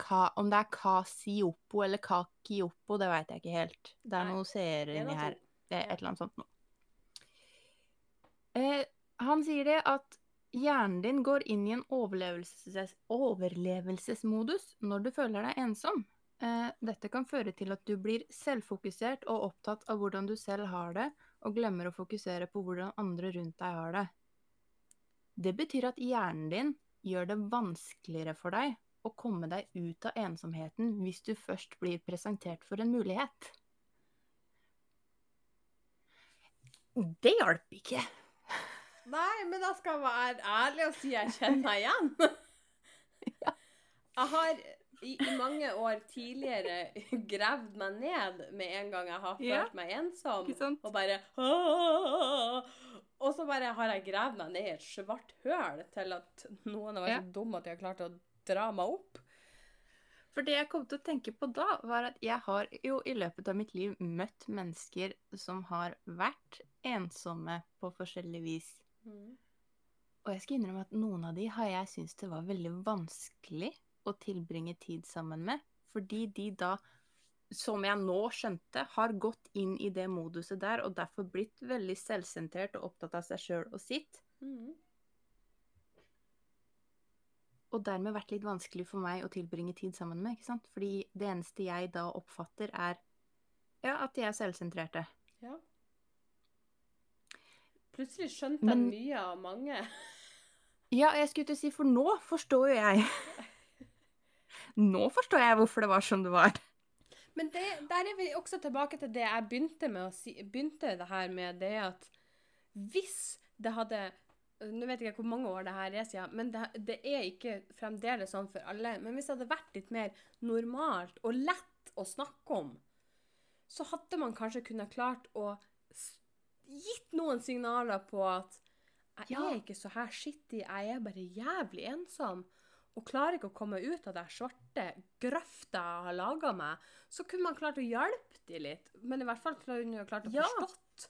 ka, Om det er Kasiopo eller Kakiopo, det veit jeg ikke helt. Det er noen noe seere inni her. Er et eller annet sånt noe. Eh, han sier det at hjernen din går inn i en overlevelses, overlevelsesmodus når du føler deg ensom. Eh, dette kan føre til at du blir selvfokusert og opptatt av hvordan du selv har det, og glemmer å fokusere på hvordan andre rundt deg har det. Det betyr at hjernen din gjør det vanskeligere for deg å komme deg ut av ensomheten hvis du først blir presentert for en mulighet. Det hjalp ikke. Nei, men da skal jeg være ærlig og si jeg kjenner meg igjen. Jeg har i, i mange år tidligere gravd meg ned med en gang jeg har følt Ja, meg ensom. Og bare «Åh!» Og så bare har jeg gravd meg ned i et svart høl til at noen har vært Ja. så dumme at de har klart å dra meg opp. For det jeg kom til å tenke på da, var at jeg har jo i løpet av mitt liv møtt mennesker som har vært ensomme på forskjellig vis. Og jeg skal innrømme at noen av de har jeg syntes det var veldig vanskelig å tilbringe tid sammen med, fordi de da, som jeg nå skjønte, har gått inn i det moduset der, og derfor blitt veldig selvsentrert og opptatt av seg sjøl og sitt. Mm. Og dermed vært litt vanskelig for meg å tilbringe tid sammen med, ikke sant? Fordi det eneste jeg da oppfatter er ja, at de er selvsentrerte. Ja. Plutselig skjønte jeg Men- mye av mange. Ja, jeg skulle til å si, for nå forstår jo jeg Nå forstår jeg hvorfor det var som det var. Men det, der er vi også tilbake til det jeg begynte med å si, begynte det her med det at hvis det hadde Nå vet jeg ikke hvor mange år det her er siden, men det, det er ikke fremdeles sånn for alle. Men hvis det hadde vært litt mer normalt og lett å snakke om, så hadde man kanskje kunnet klart å gitt noen signaler på at jeg Ja. er ikke så her skittig, jeg er bare jævlig ensom. Og klarer ikke å komme ut av den svarte grøfta jeg har laga meg, så kunne man klart å hjelpe de litt. Men i hvert fall kunne man klart å Ja. forstått.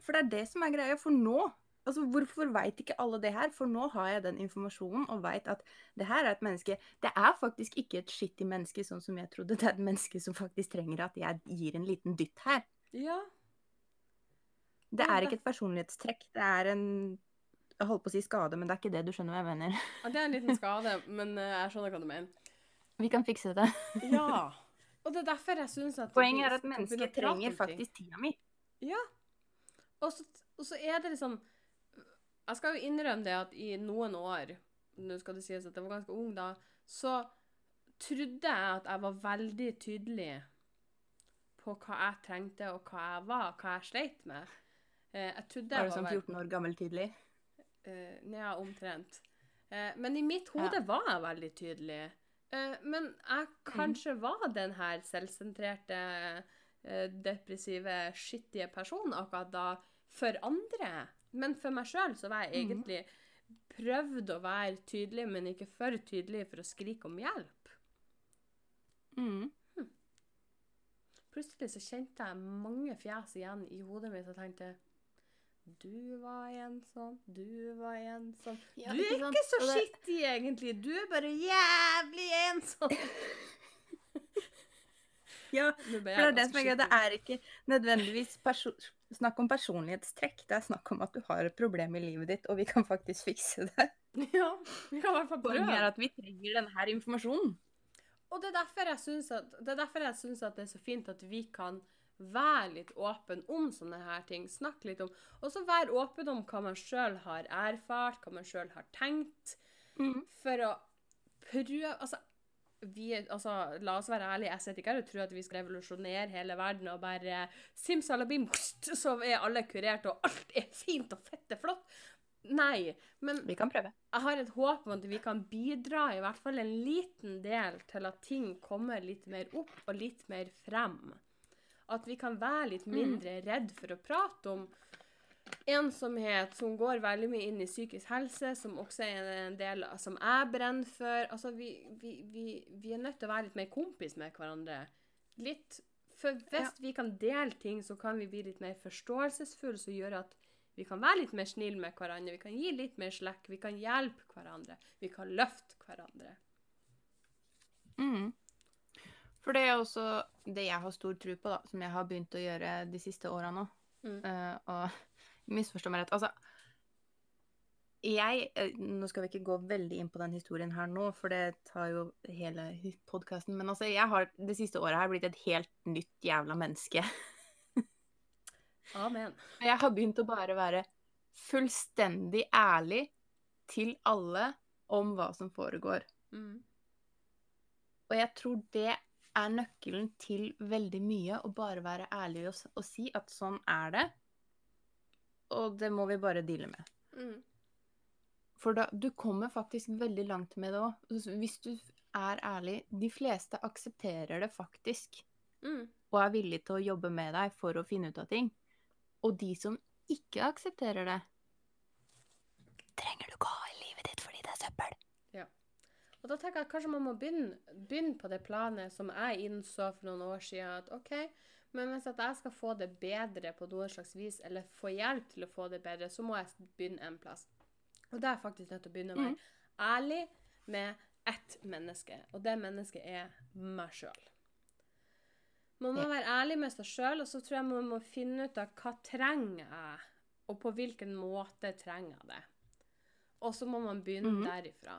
For det er det som er greia. For nå Altså, Hvorfor veit ikke alle det her? For nå har jeg den informasjonen og veit at det her er et menneske Det er faktisk ikke et skittig menneske, sånn som jeg trodde. Det er et menneske som faktisk trenger at jeg gir en liten dytt her. Ja. Det er ikke et personlighetstrekk. Det er en Jeg holdt på å si skade, men det er ikke det du skjønner hva jeg mener. ja, det er en liten skade, men eh, jeg skjønner hva du mener. Vi kan fikse det. Ja. Og det er derfor jeg syns at Poenget er at mennesket trenger faktisk tida mi. Ja. Og så, og så er det liksom Jeg skal jo innrømme det at i noen år Nå skal det sies at jeg var ganske ung da, så trodde jeg at jeg var veldig tydelig på hva jeg trengte, og hva jeg var, hva jeg sleit med. Eh, jeg trodde Var du sånn 14 år gammel tydelig? Eh, Nja, omtrent. Eh, men i mitt hode var jeg veldig tydelig. Men jeg kanskje var den her selvsentrerte, depressive, skittige personen akkurat da for andre. Men for meg sjøl så var jeg Mhm. egentlig prøvd å være tydelig, men ikke for tydelig for å skrike om hjelp. Mm. Plutselig så kjente jeg mange fjes igjen i hodet mitt og tenkte Du var en sånn, du var en sånn. Ja, du er ikke ikke så skittig, egentlig. Du er bare jævlig ensom. Ja, for det er det som er gøy. Det er ikke nødvendigvis snakk om personlighetstrekk. Det er snakk om at du har et problem i livet ditt, og vi kan faktisk fikse det. Ja, vi kan i hvert fall prøve. at vi trenger denne informasjonen. Og det er derfor jeg syns at, at det er så fint at vi kan være litt åpen om sånne her ting. Snakk litt om Og så vær åpen om hva man sjøl har erfart, hva man sjøl har tenkt. Mm. For å prøve Altså, vi, altså la oss være ærlige, jeg sitter ikke her og tror at vi skal revolusjonere hele verden og bare simsalabim, så er alle kurert, og alt er fint og fett er flott. Nei. Men Vi kan prøve. jeg har et håp om at vi kan bidra i hvert fall en liten del til at ting kommer litt mer opp og litt mer frem. At vi kan være litt mindre redd for å prate om ensomhet, som går veldig mye inn i psykisk helse, som også er en del som jeg brenner for. Altså, vi, vi, vi, vi er nødt til å være litt mer kompis med hverandre. Litt For hvis vi kan dele ting, så kan vi bli litt mer forståelsesfulle, som gjør at vi kan være litt mer snille med hverandre, vi kan gi litt mer slekk, vi kan hjelpe hverandre, vi kan løfte hverandre. Mm. For det er også det jeg har stor tro på, da, som jeg har begynt å gjøre de siste åra nå. Mm. Uh, og misforstå meg rett. Altså, jeg eh, Nå skal vi ikke gå veldig inn på den historien her nå, for det tar jo hele podkasten. Men altså, jeg har det siste året her blitt et helt nytt jævla menneske. Amen. Jeg har begynt å bare være fullstendig ærlig til alle om hva som foregår. Mm. Og jeg tror det er nøkkelen til veldig mye, å bare være ærlig og, og si at sånn er det. Og det må vi bare deale med. Mm. For da, du kommer faktisk veldig langt med det òg. Hvis du er ærlig. De fleste aksepterer det faktisk, Mm. og er villige til å jobbe med deg for å finne ut av ting. Og de som ikke aksepterer det, trenger du ikke ha i livet ditt fordi det er søppel. Og da tenker jeg at kanskje man må begynne, begynne på det planet som jeg innså for noen år siden. At OK, men hvis jeg skal få det bedre på noe slags vis, eller få hjelp til å få det bedre, så må jeg begynne en plass. Og da er jeg faktisk nødt til å begynne å være ærlig med ett menneske, og det mennesket er meg sjøl. Man må være ærlig med seg sjøl, og så tror jeg man må finne ut av hva trenger jeg, og på hvilken måte trenger jeg det. Og så må man begynne Mhm. derifra.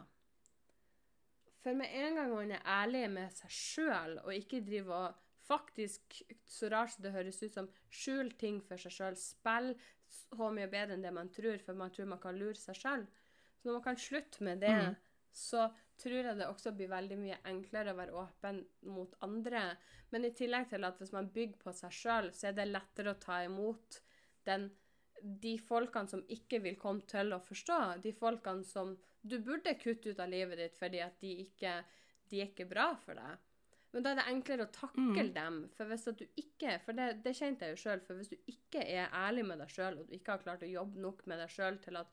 For med en gang man er ærlig med seg sjøl, og ikke driver og faktisk, så rart som det høres ut som, skjul ting for seg sjøl, spill så mye bedre enn det man tror, for man tror man kan lure seg sjøl. Så når man kan slutte med det, mm. så tror jeg det også blir veldig mye enklere å være åpen mot andre. Men i tillegg til at hvis man bygger på seg sjøl, så er det lettere å ta imot den, de folkene som ikke vil komme til å forstå. De folkene som du burde kutte ut av livet ditt fordi at de ikke de er ikke bra for deg. Men da er det enklere å takle Mm. dem. For hvis du ikke, for det, det kjente jeg jo sjøl, for hvis du ikke er ærlig med deg sjøl, og du ikke har klart å jobbe nok med deg sjøl til at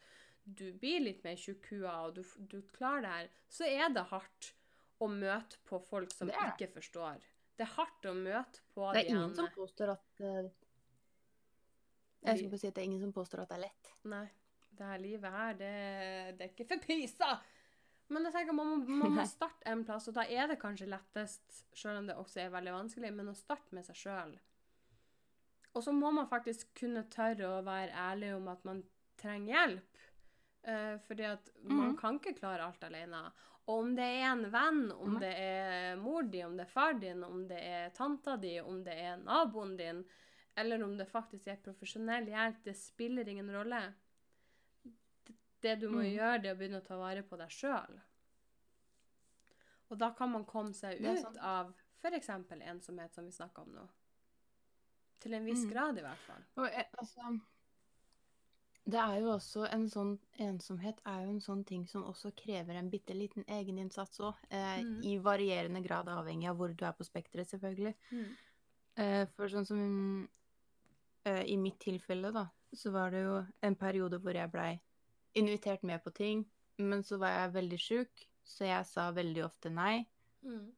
du blir litt mer tjukkua, og du, du klarer det her, så er det hardt å møte på folk som Det ikke forstår. Det er hardt å møte på Det er de ingen som ene- påstår at eh, Jeg skulle bare si at det er ingen som påstår at det er lett. Nei, det her livet her, det, det er ikke for pysa! Men jeg tenker man må, man må starte en plass, og da er det kanskje lettest, selv om det også er veldig vanskelig, men å starte med seg selv. Og så må man faktisk kunne tørre å være ærlig om at man trenger hjelp. Uh, fordi at man Mhm. kan ikke klare alt alene. Og om det er en venn, om mm. det er mor di, om det er far din, om det er tanta di, om det er naboen din, eller om det faktisk er profesjonell hjelp, det spiller ingen rolle. Det- du må mm. gjøre, det er å begynne å ta vare på deg sjøl. Og da kan man komme seg ut av f.eks. ensomhet, som vi snakker om nå. Til en viss mm. grad, i hvert fall. Og, eh, altså, Det er jo også en sånn Ensomhet er jo en sånn ting som også krever en bitte liten egeninnsats òg. Eh, Mm. I varierende grad, avhengig av hvor du er på spekteret, selvfølgelig. Eh, for sånn som eh, i mitt tilfelle, da, så var det jo en periode hvor jeg blei invitert med på ting, men så var jeg veldig sjuk, så jeg sa veldig ofte nei. Mm.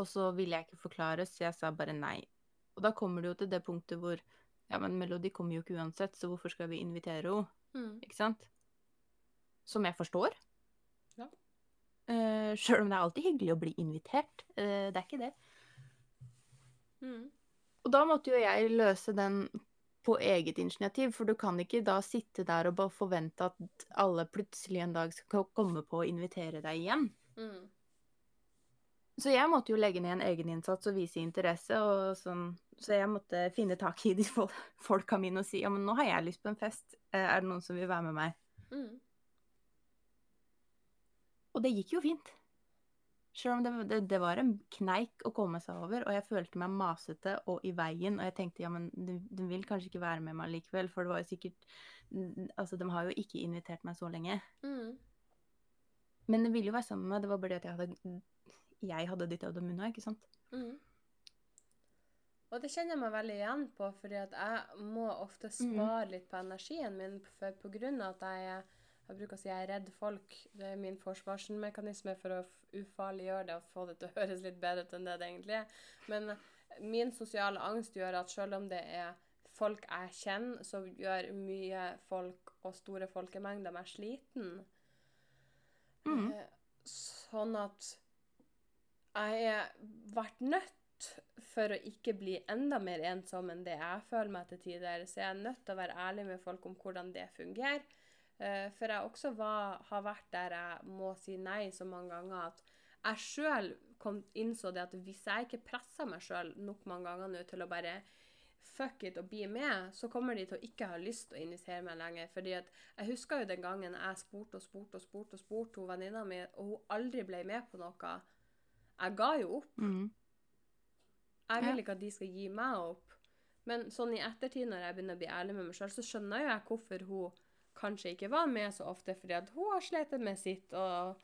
Og så ville jeg ikke forklare, så jeg sa bare nei. Og da kommer det jo til det punktet hvor ja, men Melodi kommer jo ikke uansett, så hvorfor skal vi invitere henne? Mm. Ikke sant? Som jeg forstår. Ja. Uh, Sjøl om det er alltid hyggelig å bli invitert. Uh, det er ikke det. Mm. Og da måtte jo jeg løse den på eget initiativ, for du kan ikke da sitte der og bare forvente at alle plutselig en dag skal komme på å invitere deg igjen. Mm. Så jeg måtte jo legge ned en egeninnsats og vise interesse, og sånn. Så jeg måtte finne tak i de fol folka mine og si ja, men nå har jeg lyst på en fest. Eh, Er det noen som vil være med meg? Mm. Og det gikk jo fint. Selv om det, det, det var en kneik å komme seg over, og jeg følte meg masete og i veien, og jeg tenkte ja, men de, de vil kanskje ikke være med meg likevel, for det var jo sikkert Altså, de har jo ikke invitert meg så lenge. Mm. Men de ville jo være sammen med meg, det var bare det at jeg hadde Jeg hadde dytta dem unna, ikke sant? Mm. Og det kjenner jeg meg veldig igjen på, fordi at jeg må ofte Mm. spare litt på energien min for av at jeg, er- jeg bruker å si jeg er redd folk. Det er min forsvarsmekanisme for å ufarliggjøre det og få det til å høres litt bedre ut enn det det egentlig er. Men min sosiale angst gjør at selv om det er folk jeg kjenner, så gjør mye folk og store folkemengder meg sliten. Mhm. Eh, Sånn at jeg har vært nødt for å ikke bli enda mer ensom enn det jeg føler meg til tider. Så jeg er nødt til å være ærlig med folk om hvordan det fungerer. Eh, For jeg også var, har vært der jeg må si nei så mange ganger at jeg sjøl innså det at hvis jeg ikke presser meg sjøl nok mange ganger nå til å bare fuck it og bli med, så kommer de til å ikke ha lyst til å invitere meg lenger. Fordi at jeg husker jo den gangen jeg spurte og spurte og spurte og spurte hun venninna mi, og hun aldri ble med på noe. Jeg ga jo opp. Mm. Jeg vil ikke at de skal gi meg opp. Men sånn i ettertid, når jeg begynner å bli ærlig med meg sjøl, så skjønner jo jeg hvorfor hun kanskje ikke var med så ofte, fordi at hun har slitt med sitt. Og...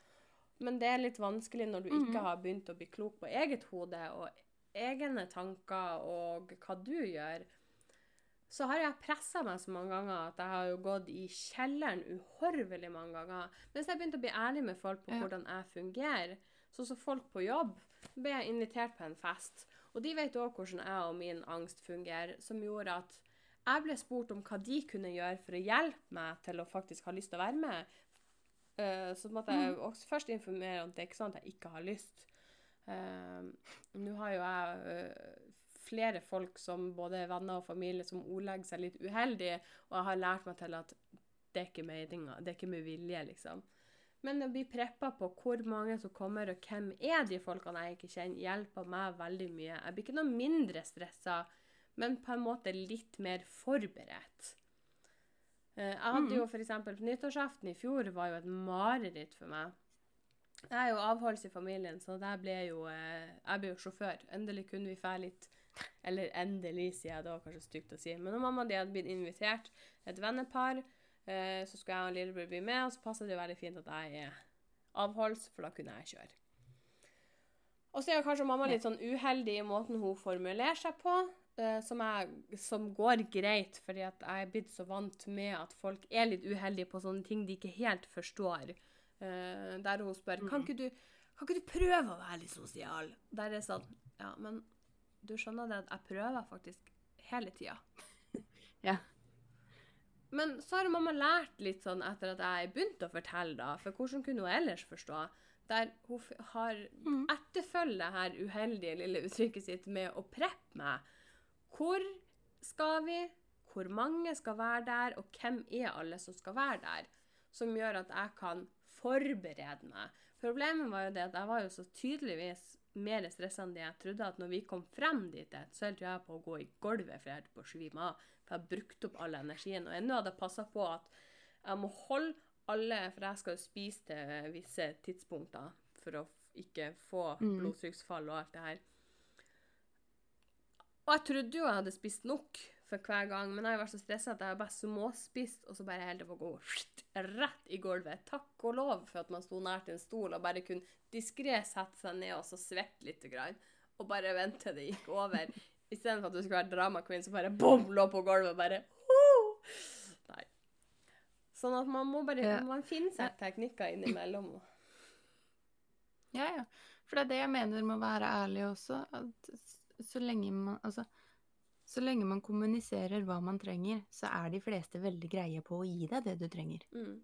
Men det er litt vanskelig når du ikke Mhm. har begynt å bli klok på eget hode og egne tanker og hva du gjør. Så har jeg pressa meg så mange ganger at jeg har jo gått i kjelleren uhorvelig mange ganger. Mens jeg begynte å bli ærlig med folk på Ja. hvordan jeg fungerer. Sånn som folk på jobb. ble jeg invitert på en fest. Og de vet òg hvordan jeg og min angst fungerer, som gjorde at jeg ble spurt om hva de kunne gjøre for å hjelpe meg til å faktisk ha lyst til å være med. Eh, så måtte jeg også først informere om at det er ikke sånn at jeg ikke har lyst. Eh, Nå har jo jeg eh, flere folk som både venner og familie som ordlegger seg litt uheldig, og jeg har lært meg til at det er ikke meninga, det er ikke med vilje, liksom. Men å bli preppa på hvor mange som kommer, og hvem er de folkene jeg ikke kjenner, hjelper meg veldig mye. Jeg blir ikke noe mindre stressa, men på en måte litt mer forberedt. Eh, Jeg hadde jo for eksempel på nyttårsaften i fjor var jo et mareritt for meg. Jeg er jo avholds i familien, så der ble jo, eh, jeg ble jo sjåfør. Endelig kunne vi fære litt Eller endelig, sier jeg, det var kanskje stygt å si. Men når mamma og de hadde blitt invitert, et vennepar, eh, så skulle jeg og lillebror bli med, og så passet det jo veldig fint at jeg er avholds, for da kunne jeg kjøre. Og så er kanskje mamma litt sånn uheldig i måten hun formulerer seg på, som, jeg, som går greit, fordi at jeg er blitt så vant med at folk er litt uheldige på sånne ting de ikke helt forstår. Uh, der hun spør kan ikke, du, kan ikke du prøve å være litt sosial. Der er det sånn Ja, men du skjønner det at jeg prøver faktisk hele tida. Ja. Men så har mamma lært litt sånn etter at jeg begynte å fortelle, da. For hvordan kunne hun ellers forstå? Der hun har Mm. etterfølger det her uheldige lille uttrykket sitt med å preppe meg. Hvor skal vi? Hvor mange skal være der? Og hvem er alle som skal være der? Som gjør at jeg kan forberede meg. Problemet var jo det at jeg var jo så tydeligvis mer stressa enn det jeg trodde. At når vi kom frem dit, så holdt jeg på å gå i gulvet for jeg holdt på å svime av. For jeg har brukt opp all energien. Og ennå hadde jeg passa på at jeg må holde alle For jeg skal jo spise til visse tidspunkter for å ikke få Mm. blodtrykksfall og alt det her. Og jeg trodde jo jeg hadde spist nok, for hver gang. Men jeg har vært så stressa at jeg har bare småspist, og så bare holdt det på å gå rett i gulvet. Takk og lov for at man sto nært en stol og bare kunne diskré sette seg ned og så svette litt. Grann, og bare vente til det gikk over. Istedenfor at du skulle være drama queen, så bare bom, lå på gulvet og bare oh! Nei. Sånn at man må bare Ja. Man finner seg teknikker innimellom. Ja, ja. For det er det jeg mener med å være ærlig også. At så lenge man Altså, så lenge man kommuniserer hva man trenger, så er de fleste veldig greie på å gi deg det du trenger. Mm.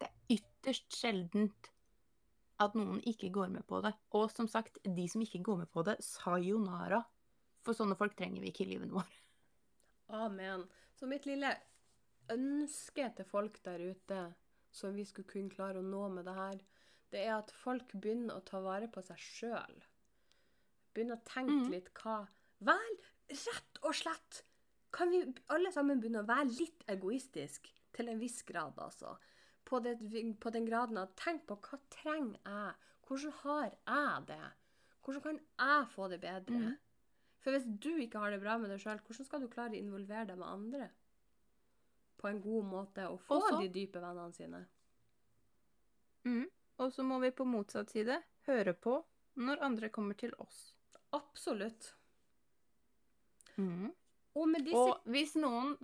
Det er ytterst sjeldent at noen ikke går med på det. Og som sagt, de som ikke går med på det, sayonara. For sånne folk trenger vi ikke i livet vårt. Amen. Så mitt lille ønske til folk der ute, som vi skulle kunne klare å nå med det her, det er at folk begynner å ta vare på seg sjøl. Begynner å tenke mm. litt hva Vel, rett og slett kan vi alle sammen begynne å være litt egoistisk til en viss grad, altså. På, det, på den graden at tenk på hva trenger jeg? Hvordan har jeg det? Hvordan kan jeg få det bedre? Mm. For hvis du ikke har det bra med deg sjøl, hvordan skal du klare å involvere deg med andre? På en god måte, og få Også, de dype vennene sine. Mm. Og så må vi på motsatt side høre på når andre kommer til oss. Absolutt. Mm. Og med disse Og hvis noen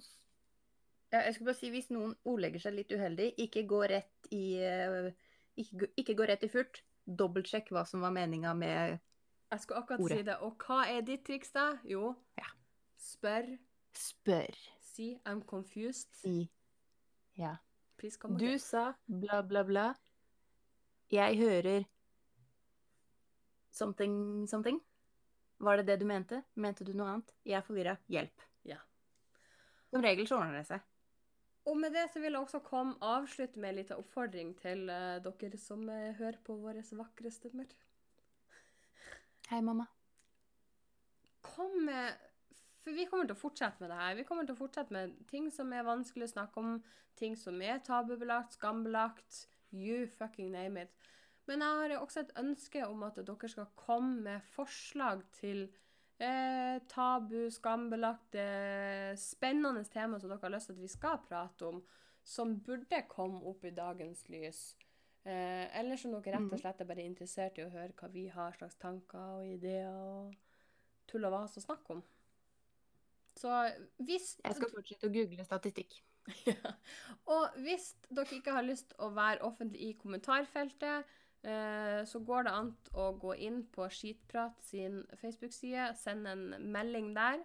ja, Jeg skulle bare si hvis noen ordlegger seg litt uheldig, ikke gå rett i eh, ikke, ikke gå rett i furt. Dobbeltsjekk hva som var meninga med ordet. Jeg skulle akkurat ordet. si det. Og hva er ditt triks, da? Jo, Ja. spør. Spør. Si 'I'm confused'. Si Ja. Du sa bla, bla, bla. Jeg hører something, something. Var det det du mente? Mente du noe annet? Jeg er forvirra. Hjelp. Ja. Som regel så ordner det seg. Og med det så vil jeg også komme avslutte med en liten oppfordring til uh, dere som uh, hører på våre vakre stemmer. Hei, mamma. Kom med For vi kommer til å fortsette med det her. Vi kommer til å fortsette med ting som er vanskelig å snakke om, ting som er tabubelagt, skambelagt. You fucking name it. Men jeg har også et ønske om at dere skal komme med forslag til eh, tabu, skambelagte, spennende tema som dere har lyst til at vi skal prate om, som burde komme opp i dagens lys. Eh, eller som dere rett og Mhm. slett er bare interessert i å høre hva vi har slags tanker og ideer og tull og vas å snakke om. Så hvis Jeg skal fortsette å google statistikk. ja. Og hvis dere ikke har lyst å være offentlig i kommentarfeltet, eh, så går det an å gå inn på Skitprat sin Facebook-side, sende en melding der,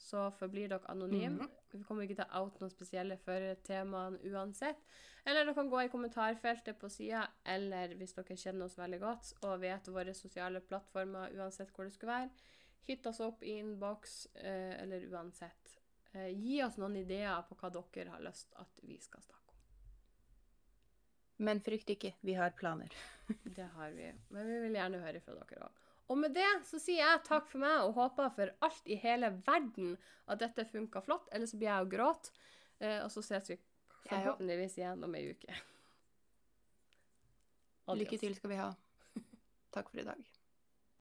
så forblir dere anonyme. Mm. Vi kommer ikke til å oute noen spesielle for temaene uansett. Eller dere kan gå i kommentarfeltet på sida, eller hvis dere kjenner oss veldig godt og vet våre sosiale plattformer uansett hvor det skulle være, hit oss opp i innboks, eh, eller uansett. Eh, gi oss noen ideer på hva dere har lyst at vi skal snakke. Men frykt ikke, vi har planer. Det har vi. Men vi vil gjerne høre fra dere òg. Og med det så sier jeg takk for meg og håper for alt i hele verden at dette funka flott. Ellers så blir jeg jo gråt. Eh, og så ses vi forhåpentligvis igjen om ei uke. Adios. Lykke til skal vi ha. Takk for i dag.